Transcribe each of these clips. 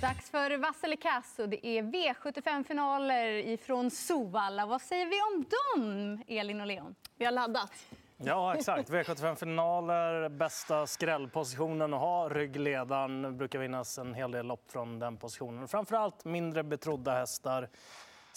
Dags för vass eller kass och det är V75-finaler ifrån Sovalla. Vad säger vi om dem, Elin och Leon? Vi har laddat. Ja, exakt. V75-finaler, bästa skrällpositionen att ha. Ryggledaren brukar vinnas en hel del lopp från den positionen. Framförallt mindre betrodda hästar.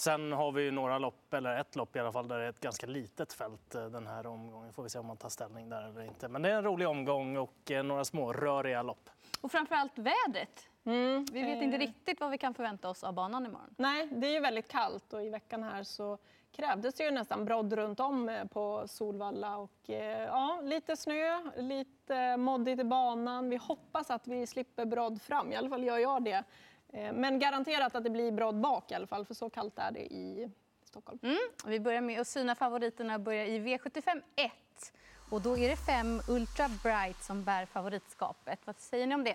Sen har vi några lopp, eller ett lopp i alla fall, där det är ett ganska litet fält eh, den här omgången. Får vi se om man tar ställning där eller inte. Men det är en rolig omgång och eh, några små röriga lopp. Och framförallt vädret. Mm. Vi vet inte riktigt vad vi kan förvänta oss av banan imorgon. Nej, det är ju väldigt kallt och i veckan här så krävdes det ju nästan brodd runt om eh, på Solvalla. Och, ja, lite snö, lite moddigt i banan. Vi hoppas att vi slipper brodd fram, i alla fall gör jag det. Eh, men garanterat att det blir brodd bak i alla fall, för så kallt är det i Stockholm. Mm. Vi börjar med att syna favoriterna börjar i V75 1. Och då är det fem Ultra Bright som bär favoritskapet. Vad säger ni om det?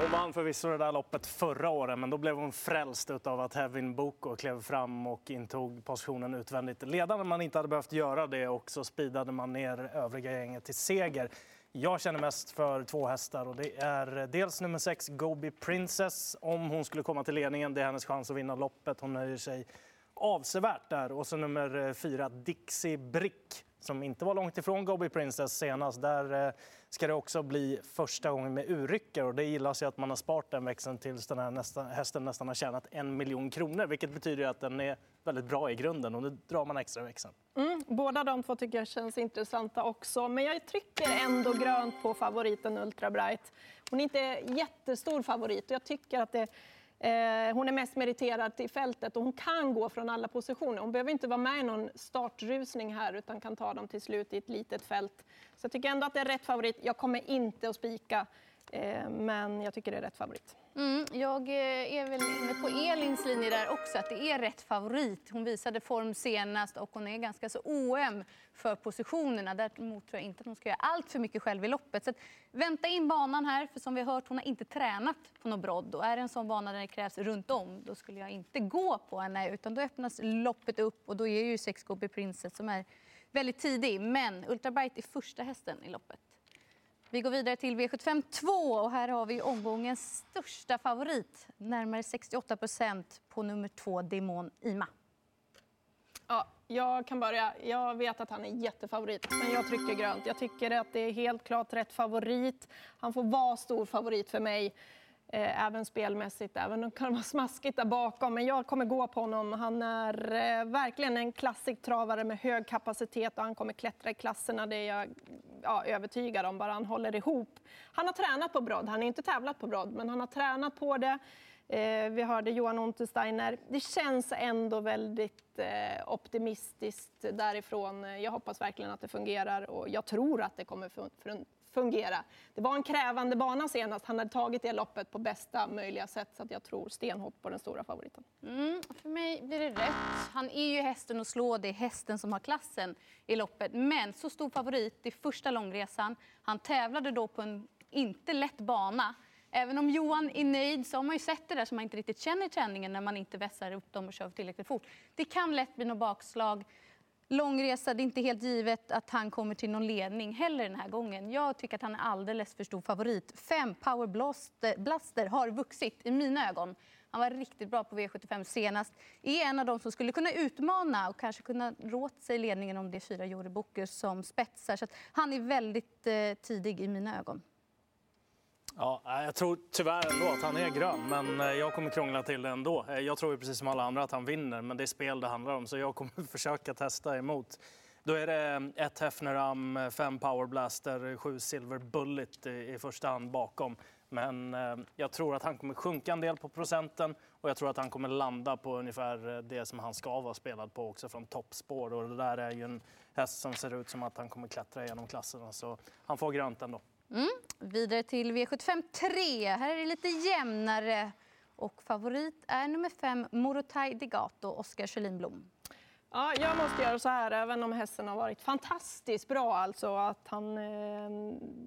Hon vann förvisso det där loppet förra året, men då blev hon frälst av att Hevin Boko klev fram och intog positionen utvändigt ledande. Man inte hade behövt göra det och så speedade man ner övriga gänget till seger. Jag känner mest för två hästar. och Det är dels nummer sex, Gobi Princess. Om hon skulle komma till ledningen, det är hennes chans att vinna loppet. Hon nöjer sig avsevärt där. Och så nummer eh, fyra, Dixie Brick som inte var långt ifrån Gobi Princess senast. Där eh, ska det också bli första gången med urrycker. Och det gillas ju att man har sparat den växeln tills den här nästa, hästen nästan har tjänat en miljon kronor. Vilket betyder att den är väldigt bra i grunden och nu drar man extra växeln. Mm, båda de två tycker jag känns intressanta också. Men jag trycker ändå grönt på favoriten Ultra Bright. Hon är inte jättestor favorit och jag tycker att det Eh, hon är mest meriterad till fältet och hon kan gå från alla positioner. Hon behöver inte vara med i någon startrusning här utan kan ta dem till slut i ett litet fält. Så jag tycker ändå att det är rätt favorit. Jag kommer inte att spika, eh, men jag tycker det är rätt favorit. Mm, jag eh, är väl inne på Elins linje där också, att det är rätt favorit. Hon visade form senast och hon är ganska så oöm för positionerna. Däremot tror jag inte att hon ska göra allt för mycket själv i loppet. Så vänta in banan här, för som vi har hört, hon har inte tränat på något brodd. Och är det en sån bana där det krävs runt om, då skulle jag inte gå på henne, utan då öppnas loppet upp och då är ju 6 Princess som är väldigt tidig. Men Ultra Bright är första hästen i loppet. Vi går vidare till V75 2 och här har vi omgångens största favorit. Närmare 68 procent på nummer två, Demon Ima. Ja, jag kan börja. Jag vet att han är jättefavorit, men jag trycker grönt. Jag tycker att det är helt klart rätt favorit. Han får vara stor favorit för mig. Eh, även spelmässigt, även om det kan vara smaskigt där bakom. Men jag kommer gå på honom. Han är eh, verkligen en klassisk travare med hög kapacitet och han kommer klättra i klasserna. Det är jag ja, övertygad om, bara han håller ihop. Han har tränat på brodd. Han har inte tävlat på brodd, men han har tränat på det. Eh, vi hörde Johan Untersteiner. Det känns ändå väldigt eh, optimistiskt därifrån. Jag hoppas verkligen att det fungerar och jag tror att det kommer fungera. Det var en krävande bana senast. Han hade tagit det loppet på bästa möjliga sätt. Så jag tror stenhårt på den stora favoriten. Mm, för mig blir det rätt. Han är ju hästen att slå. Det är hästen som har klassen i loppet. Men så stor favorit i första långresan. Han tävlade då på en inte lätt bana. Även om Johan är nöjd så har man ju sett det där som man inte riktigt känner i träningen när man inte vässar upp dem och kör tillräckligt fort. Det kan lätt bli något bakslag långresa. Det är inte helt givet att han kommer till någon ledning heller den här gången. Jag tycker att han är alldeles för stor favorit. Fem Power Blaster, Blaster har vuxit i mina ögon. Han var riktigt bra på V75 senast. Är en av dem som skulle kunna utmana och kanske kunna råta sig ledningen om det är fyra Jori Bokus som spetsar. Så han är väldigt eh, tidig i mina ögon. Ja, eh, jag tror tyvärr ändå att han är grön, men eh, jag kommer krångla till det ändå. Eh, jag tror precis som alla andra att han vinner, men det är spel det handlar om, så jag kommer försöka testa emot. Då är det ett Hefneram, fem Powerblaster, sju Silver Bullet i första hand bakom. Men jag tror att han kommer sjunka en del på procenten och jag tror att han kommer landa på ungefär det som han ska vara spelad på också från toppspår. Och det där är ju en häst som ser ut som att han kommer klättra genom klasserna så han får grönt ändå. Mm. Vidare till V75 3. Här är det lite jämnare. Och favorit är nummer fem, Morotai Degato, Oskar Kjellin Blom. Ja, jag måste göra så här, även om hästen har varit fantastiskt bra. Alltså att han eh,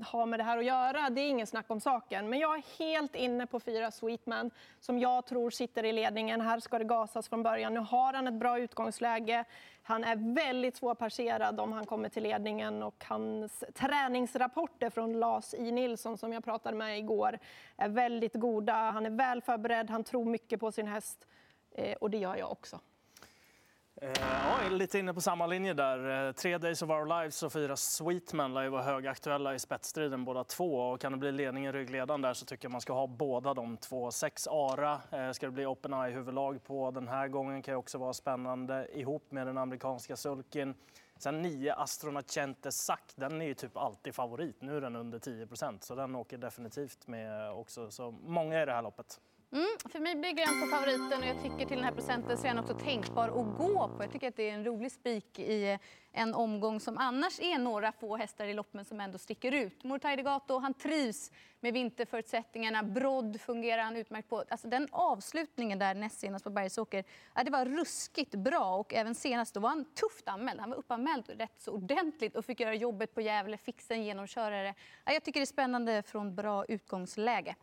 har med det här att göra, det är ingen snack om saken. Men jag är helt inne på fyra Sweetman som jag tror sitter i ledningen. Här ska det gasas från början. Nu har han ett bra utgångsläge. Han är väldigt svårpasserad om han kommer till ledningen och hans träningsrapporter från Lars I. Nilsson som jag pratade med igår är väldigt goda. Han är väl förberedd, han tror mycket på sin häst eh, och det gör jag också. Eh, ja, lite inne på samma linje där. Eh, tre Days of Our Lives och fyra Sweetman lär ju vara högaktuella i spetsstriden båda två. Och kan det bli ledningen ryggledaren där så tycker jag man ska ha båda de två. Sex Ara eh, ska det bli Open Eye-huvudlag på den här gången. Kan ju också vara spännande ihop med den amerikanska sulkin. Sen nio Astronacente Sack, den är ju typ alltid favorit. Nu är den under 10% så den åker definitivt med också. Så många i det här loppet. Mm, för mig blir grönt på favoriten och jag tycker till den här procenten så är den också tänkbar att gå på. Jag tycker att det är en rolig spik i eh, en omgång som annars är några få hästar i loppen som ändå sticker ut. Mortai han trivs med vinterförutsättningarna. Brodd fungerar han utmärkt på. Alltså den avslutningen där näst senast på Bergsåker, ja, det var ruskigt bra och även senast då var han tufft anmäld. Han var uppanmäld rätt så ordentligt och fick göra jobbet på Gävle, fixa en genomkörare. Ja, jag tycker det är spännande från bra utgångsläge.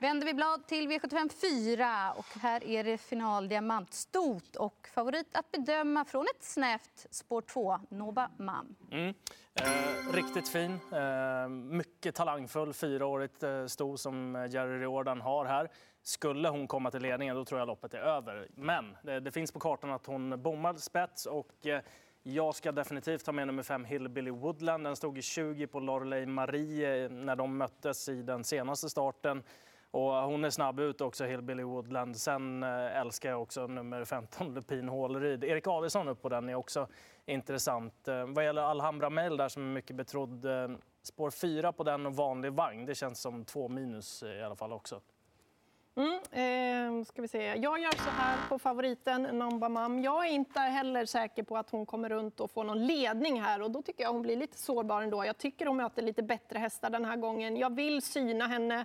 Vänder vi blad till V75 4 och här är det final diamantstot och favorit att bedöma från ett snävt spår 2, Noba Mam. Mm. Eh, riktigt fin, eh, mycket talangfull, fyraårigt eh, sto som Jerry Riordan har här. Skulle hon komma till ledningen då tror jag loppet är över. Men det, det finns på kartan att hon bommar spets och eh, jag ska definitivt ta med nummer fem Hillbilly Woodland. Den stod i 20 på Lorelei Marie eh, när de möttes i den senaste starten. Och eh, hon är snabb ut också, Hillbilly Woodland. Sen eh, älskar jag också nummer 15, Lupin Håleryd. Erik Adelsson upp på den är också intressant. Eh, vad gäller Alhambra Mail där som är mycket betrodd, spår 4 på den och vanlig vagn, det känns som två minus i alla fall också. Mm, eh, ska vi se. Jag gör så här på favoriten Namba Mam. Jag är inte heller säker på att hon kommer runt och får någon ledning här och då tycker jag hon blir lite sårbar ändå. Jag tycker hon möter lite bättre hästar den här gången. Jag vill syna henne.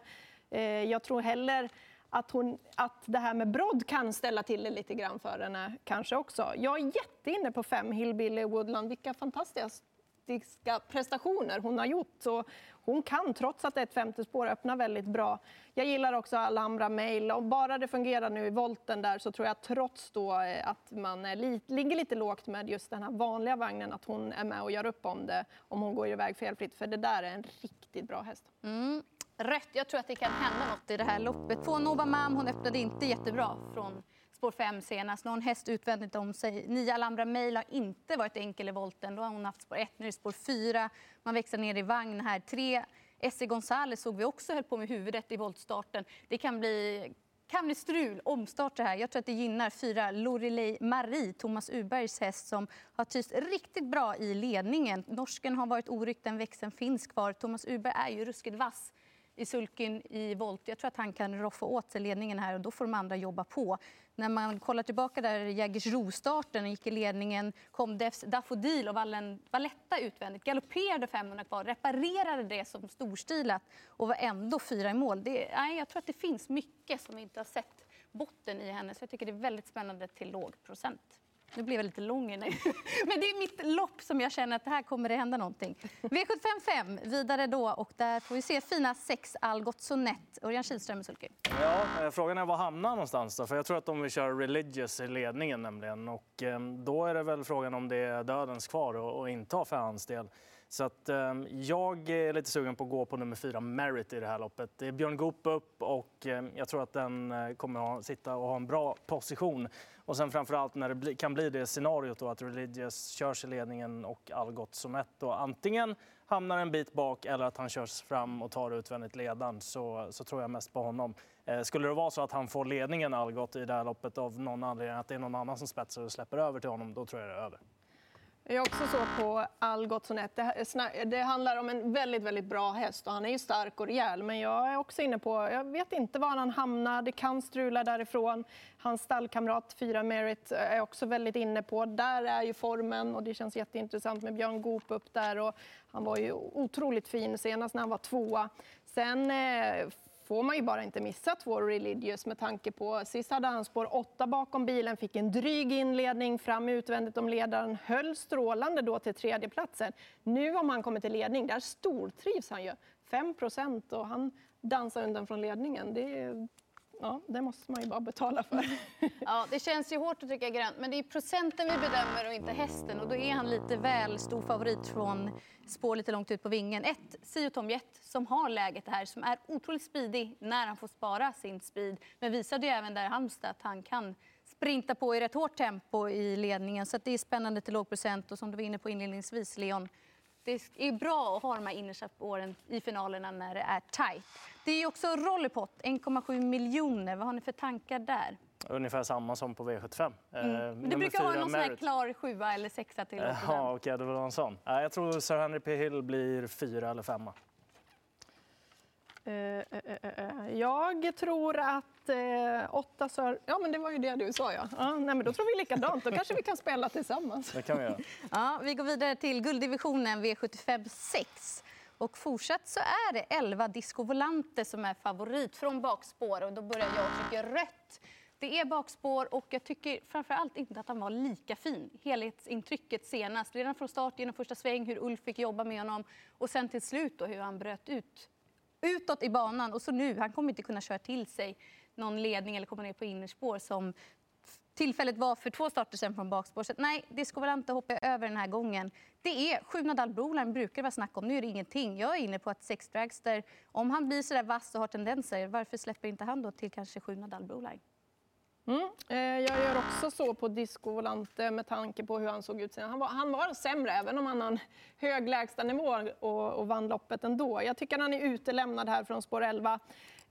Eh, jag tror heller att, hon, att det här med brodd kan ställa till det lite grann för henne kanske också. Jag är jätteinne på fem Hillbilly Woodland. Vilka fantastiska prestationer hon har gjort. Så hon kan, trots att det är ett femte spår, öppna väldigt bra. Jag gillar också Alhambra Mail. och bara det fungerar nu i volten där så tror jag trots då eh, att man är li ligger lite lågt med just den här vanliga vagnen att hon är med och gör upp om det om hon går iväg felfritt. För det där är en riktigt bra häst. Mm rött. Jag tror att det kan hända något i det här loppet. Två Nova Mam, hon öppnade inte jättebra från spår 5 senast. Någon häst utvändigt om sig. Nio Alhambra Mail har inte varit enkel i volten. Då har hon haft spår 1, nu är det spår 4. Man växlar ner i vagn här. Tre Esse Gonzales såg vi också höll på med huvudet i voltstarten. Det kan bli kan bli strul, omstart det här. Jag tror att det gynnar fyra Lorelei Marie, Thomas Ubergs häst som har trivts riktigt bra i ledningen. Norsken har varit oryckt, den växeln finns kvar. Thomas Uberg är ju ruskigt vass i sulken i volt. Jag tror att han kan roffa åt sig ledningen här och då får de andra jobba på. När man kollar tillbaka där Jägersro-starten gick i ledningen, kom Defs Daffodil och Vallen, Valletta utvändigt, galopperade 500 kvar, reparerade det som storstilat och var ändå fyra i mål. Det, nej, jag tror att det finns mycket som vi inte har sett botten i henne, så jag tycker det är väldigt spännande till låg procent. Nu blev jag lite lång i Men det är mitt lopp som jag känner att det här kommer det hända någonting. V755 vidare då och där får vi se fina sex Algot Sonett. Örjan Kihlström i sulky. Ja, eh, frågan är var hamnar någonstans då? För jag tror att de vill köra Religious i ledningen nämligen och eh, då är det väl frågan om det är dödens kvar att inta för hans del. Så att, eh, jag är lite sugen på att gå på nummer fyra, Merit, i det här loppet. Det är Björn Goop upp och eh, jag tror att den eh, kommer att sitta och ha en bra position. Och sen framförallt när det bli, kan bli det scenariot då att Religious körs i ledningen och Algot som ett då antingen hamnar en bit bak eller att han körs fram och tar utvändigt ledan så, så tror jag mest på honom. Eh, skulle det vara så att han får ledningen Algot i det här loppet av någon anledning, att det är någon annan som spetsar och släpper över till honom, då tror jag det är över. Jag är också så på Algot Sonett. Det, det handlar om en väldigt, väldigt bra häst och han är ju stark och rejäl. Men jag är också inne på, jag vet inte var han hamnar. Det kan strula därifrån. Hans stallkamrat 4 Merit är jag också väldigt inne på. Där är ju formen och det känns jätteintressant med Björn Goop upp där. Och han var ju otroligt fin senast när han var tvåa. Sen eh, får man ju bara inte missa två Religious med tanke på sist hade han spår åtta bakom bilen, fick en dryg inledning fram utvändigt om ledaren, höll strålande då till tredjeplatsen. Nu om han kommer till ledning, där stortrivs han ju. 5 procent och han dansar undan från ledningen. Det, ja, det måste man ju bara betala för. Ja, det känns ju hårt att trycka grönt, men det är procenten vi bedömer och inte hästen. Och då är han lite väl stor favorit från spår lite långt ut på vingen. Ett, Sio Tom Jett, som har läget här, som är otroligt speedig när han får spara sin speed. Men visade ju även där i Halmstad att han kan sprinta på i rätt hårt tempo i ledningen. Så det är spännande till låg procent. Och som du var inne på inledningsvis, Leon, det är bra att ha de här innersta spåren i finalerna när det är tajt. Det är också Rollerpot, 1,7 miljoner. Vad har ni för tankar där? Ungefär samma som på V75. Mm. Men du brukar ha någon sån här klar sjua eller sexa till loppet. Ja, okej, okay, det var en sån. Jag tror Sir Henry P. Hill blir fyra eller femma. Uh, uh, uh, jag tror att åtta Sir... Ja, men det var ju det du sa, ja. ja nej, men då tror vi likadant. Då kanske vi kan spela tillsammans. Det kan vi göra. ja, vi går vidare till gulddivisionen V75 6. Och fortsatt så är det 11 Disco Volante som är favorit från bakspår. Och då börjar jag trycka rött. Det är bakspår och jag tycker framför allt inte att han var lika fin. Helhetsintrycket senast, redan från start genom första sväng, hur Ulf fick jobba med honom och sen till slut då, hur han bröt ut utåt i banan och så nu, han kommer inte kunna köra till sig någon ledning eller komma ner på innerspår som tillfället var för två starter sen från bakspår. Så nej, det ska väl hoppar jag över den här gången. Det är sju Nadal Broline brukar det vara snack om. Nu är det ingenting. Jag är inne på att Sex Dragster, om han blir så där vass och har tendenser, varför släpper inte han då till kanske sju Nadal Broline? Mm. Eh, jag gör också så på Disco Volante med tanke på hur han såg ut. Han var, han var sämre, även om han har en hög lägstanivå och, och vann loppet ändå. Jag tycker han är utelämnad här från spår 11.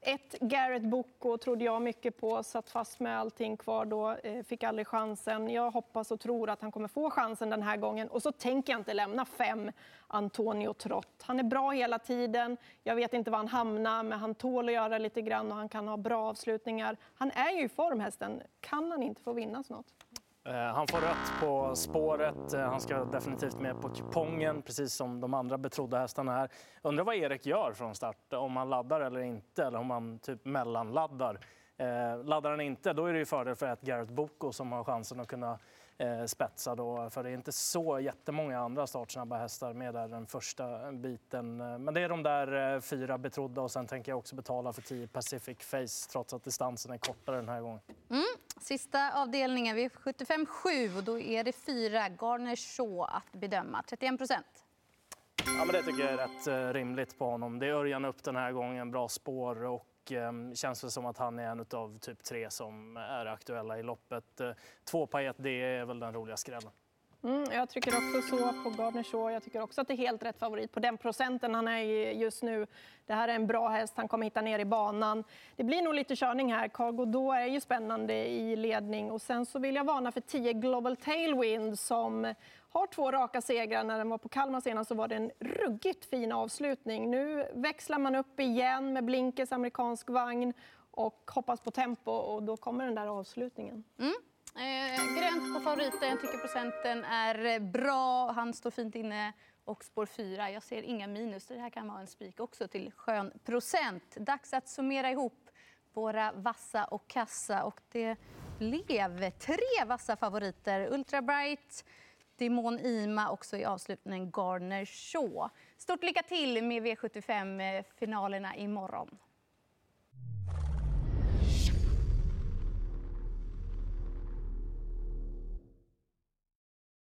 Ett Garrett Boko trodde jag mycket på, satt fast med allting kvar då, eh, fick aldrig chansen. Jag hoppas och tror att han kommer få chansen den här gången. Och så tänker jag inte lämna fem Antonio Trott. Han är bra hela tiden. Jag vet inte var han hamnar, men han tål att göra lite grann och han kan ha bra avslutningar. Han är ju i form hästen. Kan han inte få vinna snart? Eh, han får rött på spåret. Eh, han ska definitivt med på kupongen, precis som de andra betrodda hästarna här. Undrar vad Erik gör från start, om han laddar eller inte, eller om han typ mellanladdar. Eh, laddar han inte, då är det ju fördel för ett Garrett Boko som har chansen att kunna eh, spetsa då, för det är inte så jättemånga andra startsnabba hästar med där den första biten. Men det är de där eh, fyra betrodda och sen tänker jag också betala för 10 Pacific Face trots att distansen är kortare den här gången. Mm. Sista avdelningen, vi är 75-7 och då är det fyra Garner Shaw att bedöma, 31 procent. Ja, men det tycker jag är rätt eh, rimligt på honom. Det är Örjan upp den här gången, bra spår och och eh, känns väl som att han är en av typ tre som är aktuella i loppet. Eh, två Payet det är väl den roliga skrällen. Mm, jag trycker också så på Gardner Shaw. Jag tycker också att det är helt rätt favorit på den procenten han är i just nu. Det här är en bra häst, han kommer hitta ner i banan. Det blir nog lite körning här. Cargo då är ju spännande i ledning och sen så vill jag varna för 10 Global Tailwind som har två raka segrar. När den var på Kalmar senast så var det en ruggigt fin avslutning. Nu växlar man upp igen med Blinkers amerikansk vagn och hoppas på tempo och då kommer den där avslutningen. Mm. Eh, grönt på favoriten, jag tycker procenten är eh, bra. Han står fint inne och spår 4. Jag ser inga minus. Det här kan vara en spik också till skön procent. Dags att summera ihop våra vassa och kassa. Och det blev tre vassa favoriter. Ultra Bright, Demon Ima också i avslutningen Garner Shaw. Stort lycka till med V75-finalerna eh, imorgon.